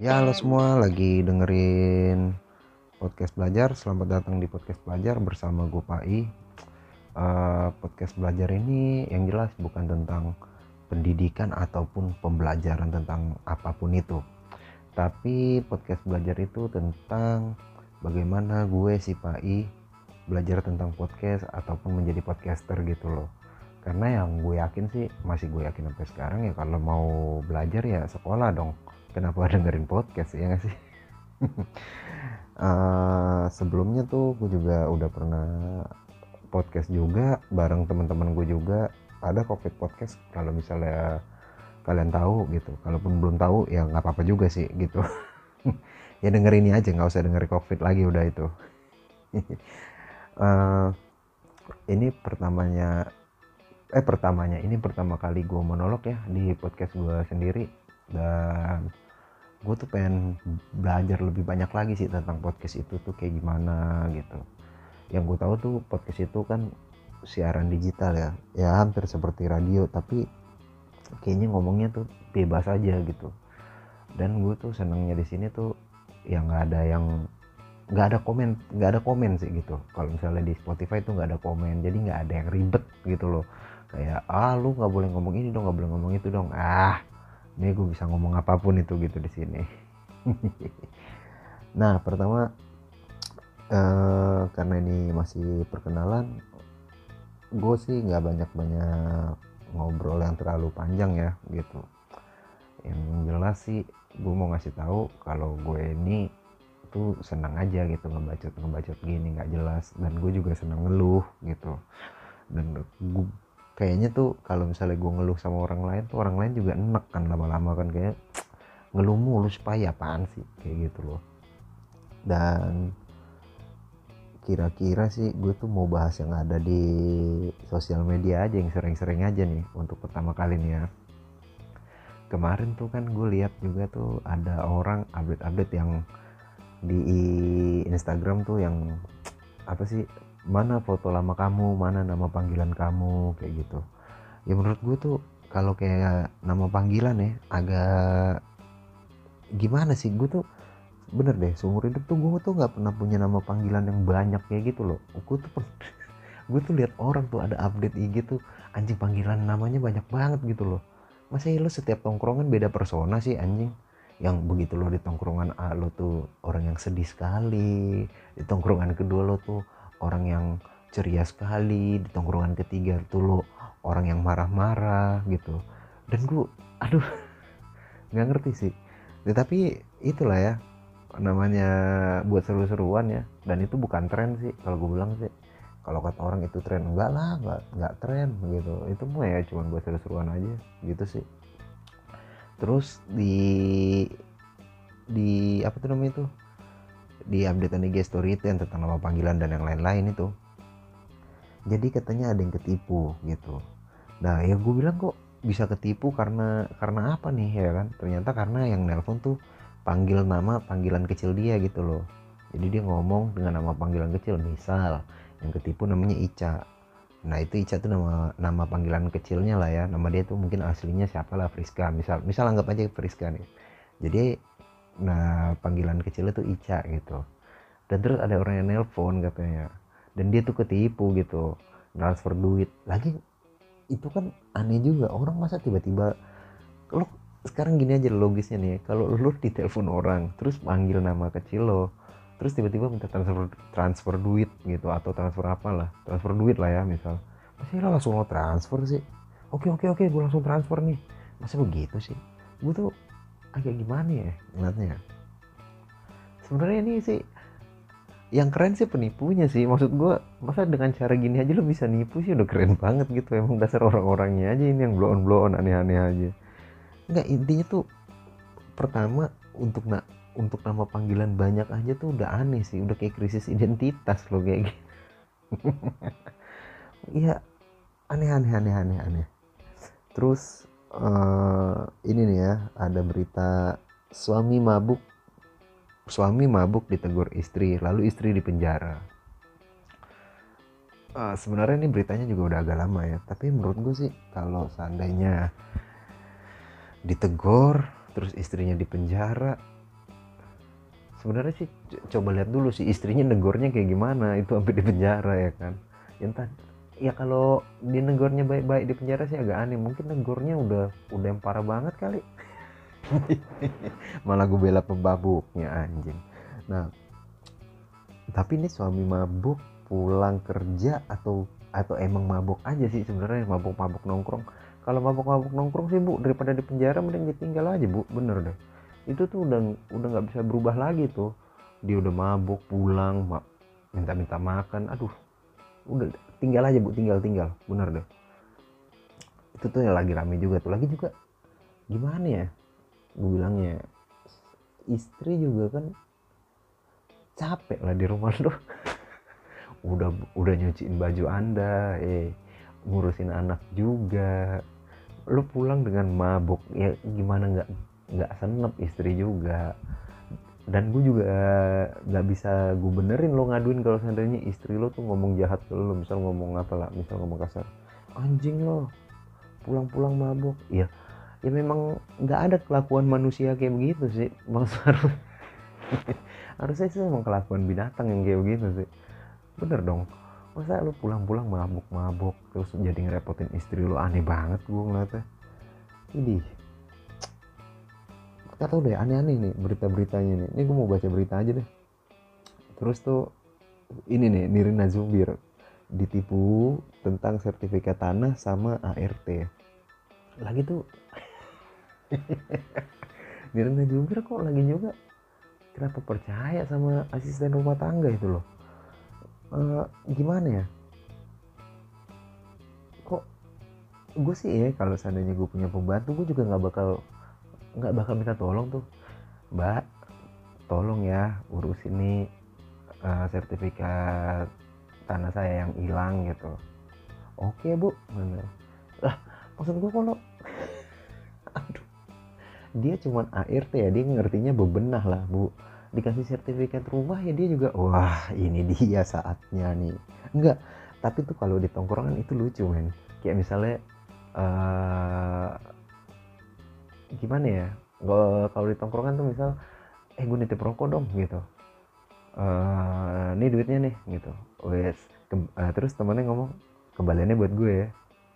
Ya halo semua. Lagi dengerin podcast belajar. Selamat datang di podcast belajar bersama gue Pai uh, Podcast belajar ini yang jelas bukan tentang pendidikan ataupun pembelajaran tentang apa pun itu. Tapi podcast belajar itu tentang bagaimana gue si Pai belajar tentang podcast ataupun menjadi podcaster gitu loh. Karena yang gue yakin sih masih gue yakin sampai sekarang ya kalau mau belajar ya sekolah dong kenapa dengerin podcast ya gak sih? Uh, sebelumnya tuh gue juga udah pernah podcast juga bareng teman-teman gue juga. Ada covid podcast kalau misalnya kalian tahu gitu. Kalaupun belum tahu ya nggak apa-apa juga sih gitu. Ya denger ini aja nggak usah denger covid lagi udah itu. Uh, ini pertamanya eh pertamanya ini pertama kali gue monolog ya di podcast gue sendiri dan gue tuh pengen belajar lebih banyak lagi sih tentang podcast itu tuh kayak gimana gitu. Yang gue tahu tuh podcast itu kan siaran digital ya. Ya hampir seperti radio tapi kayaknya ngomongnya tuh bebas aja gitu. Dan gue tuh senangnya di sini tuh yang nggak ada yang nggak ada komen nggak ada komen sih gitu. Kalau misalnya di Spotify tuh nggak ada komen jadi nggak ada yang ribet gitu loh. Kayak ah lu nggak boleh ngomong ini dong nggak boleh ngomong itu dong. Ah ini gue bisa ngomong apa pun itu gitu di sini. Nah pertama uh, karena ini masih perkenalan gue sih nggak banyak banyak ngobrol yang terlalu panjang ya gitu. Yang jelas sih gue mau ngasih tahu kalau gue ini tuh senang aja gitu ngebacot ngebacot gini nggak jelas. Dan gue juga senang ngeluh gitu. Dan gue kayaknya tuh kalau misalnya gue ngeluh sama orang lain tuh orang lain juga enak kan lama-lama kan kayak ngeluh mulu supaya apaan sih? Kayak gitu loh. Dan kira-kira sih gue tuh mau bahas yang ada di sosial media aja yang sering-sering aja nih untuk pertama kali nih ya. Kemarin tuh kan gue lihat juga tuh ada orang update-update yang di Instagram tuh yang apa sih mana foto lama kamu? Mana nama panggilan kamu? Kayak gitu. Ya menurut gue tuh kalau kayak nama panggilan ya agak gimana sih? Gue tuh bener deh seumur hidup tuh gue tuh nggak pernah punya nama panggilan yang banyak kayak gitu loh. Gue tuh gue tuh lihat orang tuh ada update IG tuh anjing panggilan namanya banyak banget gitu loh. Masa ya lo setiap tongkrongan beda persona sih anjing? Yang begitu lo di tongkrongan A lo tuh orang yang sedih sekali. Di tongkrongan kedua lo tuh orang yang ceria sekali di tongkrongan ketiga tuh lo orang yang marah-marah gitu. Dan gue aduh nggak ngerti sih. Ya, itulah ya namanya buat seru-seruan ya. Dan itu bukan tren sih kalau gue bilang sih. Kalau kata orang itu tren enggak lah enggak enggak tren gitu. Itu mah ya cuma buat seru-seruan aja gitu sih. Terus di di apa tuh namanya itu di update IG story itu yang tentang nama panggilan dan yang lain-lain itu. Jadi katanya ada yang ketipu gitu. Nah ya gue bilang kok bisa ketipu karena karena apa nih ya kan? Ternyata karena yang nelpon tuh panggil nama panggilan kecil dia gitu loh. Jadi dia ngomong dengan nama panggilan kecil misal yang ketipu namanya Ica. Nah itu Ica tuh nama nama panggilan kecilnya lah ya. Nama dia tuh mungkin aslinya siapa lah Friska. Misal misal anggap aja Friska nih. Jadi nah panggilan kecilnya tuh Ica gitu. Dan terus ada orang yang nelpon katanya. Dan dia tuh ketipu gitu transfer duit. Lagi itu kan aneh juga. Orang masa tiba-tiba lo sekarang gini aja logisnya nih. Kalau lo ditelepon orang terus panggil nama kecil lo terus tiba-tiba minta transfer transfer duit gitu atau transfer apa lah transfer duit lah ya misal. Masih lo langsung lo transfer sih? Oke oke oke gue langsung transfer nih. Masa begitu sih? Gue tuh agak gimana ya ngeliatnya? Sebenarnya ini sih yang keren sih penipunya sih. Maksud gue masa dengan cara gini aja lo bisa nipu sih? Udah keren banget gitu. Emang dasar orang-orangnya aja ini yang blow on blow on aneh-aneh aja. Nggak intinya tuh pertama untuk nak untuk nama panggilan banyak aja tuh udah aneh sih. Udah kayak krisis identitas lo kayak gitu iya aneh aneh aneh aneh aneh. Terus uh, ini nih ya ada berita suami mabuk suami mabuk ditegur istri lalu istri dipenjara uh, sebenarnya ini beritanya juga udah agak lama ya tapi menurut gue sih kalau seandainya ditegur terus istrinya dipenjara sebenarnya sih coba lihat dulu sih istrinya negornya kayak gimana itu sampai di penjara ya kan. Entah ya kalau di negornya baik-baik di penjara sih agak aneh. Mungkin negornya udah udah yang parah banget kali. Malah gue bela pembabuknya anjing. Nah tapi ini suami mabuk pulang kerja atau atau emang mabuk aja sih sebenarnya mabuk-mabuk nongkrong? Kalau mabuk-mabuk nongkrong sih bu daripada di penjara mending ditinggal aja bu. Bener deh. Itu tuh udah udah nggak bisa berubah lagi tuh. Dia udah mabuk pulang minta-minta makan. Aduh udah tinggal aja bu tinggal tinggal. Bener deh. Itu tuh yang lagi rame juga tuh. Lagi juga gimana ya? Gue bilangnya istri juga kan capek lah di rumah lo udah udah nyuciin baju anda eh ngurusin anak juga. Lu pulang dengan mabuk ya gimana nggak nggak senep istri juga dan gue juga nggak bisa gue benerin lo ngaduin kalau seandainya istri lo tuh ngomong jahat ke lo misal ngomong apa lah misal ngomong kasar. Anjing lo pulang-pulang mabuk ya ya memang nggak ada kelakuan manusia kayak begitu sih maksud harusnya sih emang kelakuan binatang yang kayak begitu sih. Bener dong. Masa lu pulang-pulang mabuk-mabuk terus jadi ngerepotin istri lu aneh banget gue ngeliatnya. Ini gak tau deh aneh-aneh nih berita-beritanya nih. Ini gue mau baca berita aja deh. Terus tuh ini nih Nirina Zubir ditipu tentang sertifikat tanah sama ART lagi tuh Nirina Zubir kok lagi juga kenapa percaya sama asisten rumah tangga itu loh? Uh, gimana ya? Kok gue sih ya kalau seandainya gue punya pembantu gue juga nggak bakal nggak bakal minta tolong tuh. Mbak tolong ya urus ini uh, sertifikat tanah saya yang hilang gitu. Oke bu. Mana lah maksud gue kalau aduh. Dia cuman ART ya dia ngertinya bebenah lah bu. Dikasih sertifikat rumah ya dia juga wah ini dia saatnya nih. Enggak tapi tuh kalau di tongkrongan itu lucu men. Kayak misalnya uh, gimana ya kalau di tongkrongan tuh misal eh gue nitip rokok dong gitu. Uh, ini duitnya nih gitu. Wes uh, terus temennya ngomong kembaliannya buat gue ya.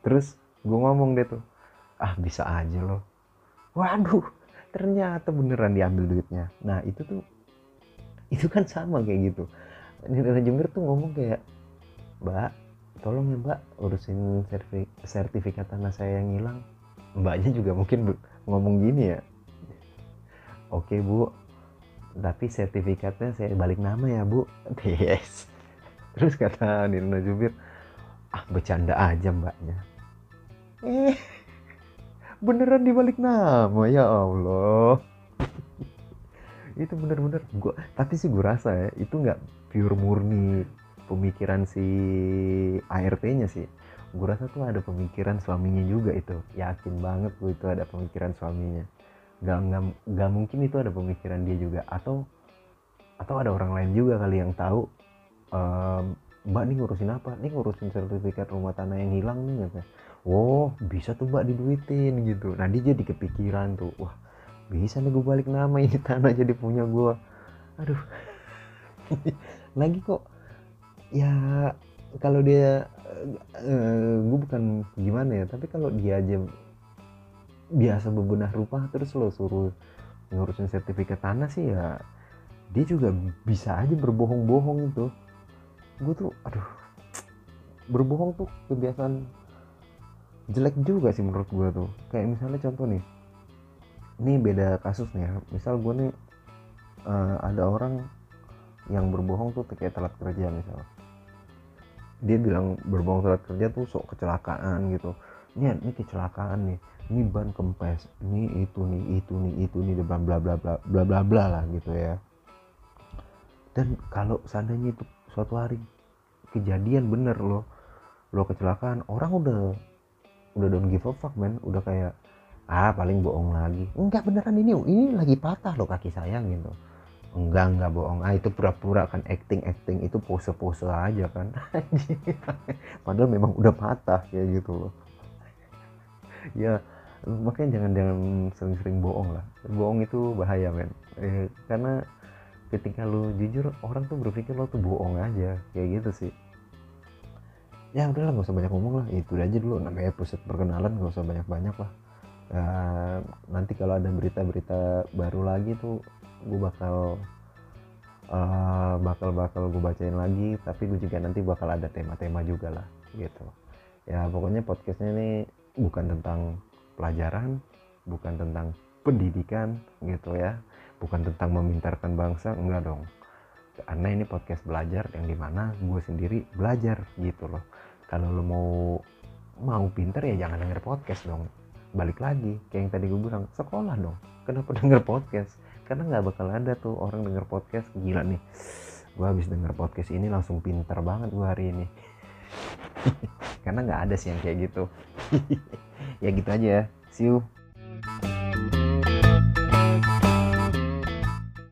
Terus gue ngomong deh tuh ah bisa aja loh. Waduh ternyata beneran diambil duitnya. Nah itu tuh itu kan sama kayak gitu. Nirina Jember tuh ngomong kayak mbak tolong ya mbak urusin sertifikat tanah saya yang hilang. Mbaknya juga mungkin ngomong gini ya. Oke bu. Tapi sertifikatnya saya balik nama ya bu. Yes. Terus kata Nirina Jubir ah bercanda aja mbaknya. Eh beneran dibalik nama? Ya Allah. Itu bener-bener gue tapi sih gue rasa ya itu nggak pure murni pemikiran si ART-nya sih gue rasa tuh ada pemikiran suaminya juga itu. Yakin banget gue itu ada pemikiran suaminya. Gak, gak, gak mungkin itu ada pemikiran dia juga. Atau atau ada orang lain juga kali yang tahu ehm, mbak nih ngurusin apa? Nih ngurusin sertifikat rumah tanah yang hilang nih gitu oh bisa tuh mbak diduitin gitu. Nah dia jadi kepikiran tuh. Wah bisa nih gue balik nama ini tanah jadi punya gue aduh. Lagi kok ya kalau dia uh, gue bukan gimana ya tapi kalau dia aja biasa bebenah rumah terus lo suruh ngurusin sertifikat tanah sih ya dia juga bisa aja berbohong-bohong itu gue tuh aduh berbohong tuh kebiasaan jelek juga sih menurut gue tuh. Kayak misalnya contoh nih ini beda kasus nih ya. Misal gue nih uh, ada orang yang berbohong tuh kayak telat kerja misal dia bilang berbohong telat kerja tuh sok kecelakaan gitu. Ini ini kecelakaan nih. Ini ban kempes. Ini itu nih itu nih itu nih bla bla bla bla bla bla bla lah gitu ya. Dan kalau seandainya itu suatu hari kejadian bener loh lo kecelakaan orang udah udah don't give a fuck man udah kayak ah paling bohong lagi. Enggak beneran ini ini lagi patah loh kaki saya gitu enggak enggak bohong. Ah itu pura-pura kan acting acting. Itu pose-pose aja kan. Padahal memang udah patah kayak gitu loh. Ya makanya jangan jangan sering-sering bohong lah. Bohong itu bahaya men. Eh, karena ketika lu jujur orang tuh berpikir lo tuh bohong aja. Kayak gitu sih. Ya udahlah nggak usah banyak ngomong lah. Itu aja dulu. Namanya episode perkenalan nggak usah banyak banyak lah. Uh, nanti kalau ada berita-berita baru lagi tuh gue bakal uh, bakal bakal gue bacain lagi tapi gue juga nanti bakal ada tema-tema juga lah gitu. Ya pokoknya podcastnya ini bukan tentang pelajaran bukan tentang pendidikan gitu ya. Bukan tentang memintarkan bangsa enggak dong. Karena ini podcast belajar yang di mana gue sendiri belajar gitu loh. Kalau lo mau mau pinter ya jangan denger podcast dong. Balik lagi kayak yang tadi gue bilang sekolah dong. Kenapa denger podcast karena nggak bakal ada tuh orang denger podcast gila nih. Gue habis denger podcast ini langsung pinter banget gue hari ini. Karena nggak ada sih yang kayak gitu. Ya gitu aja. See you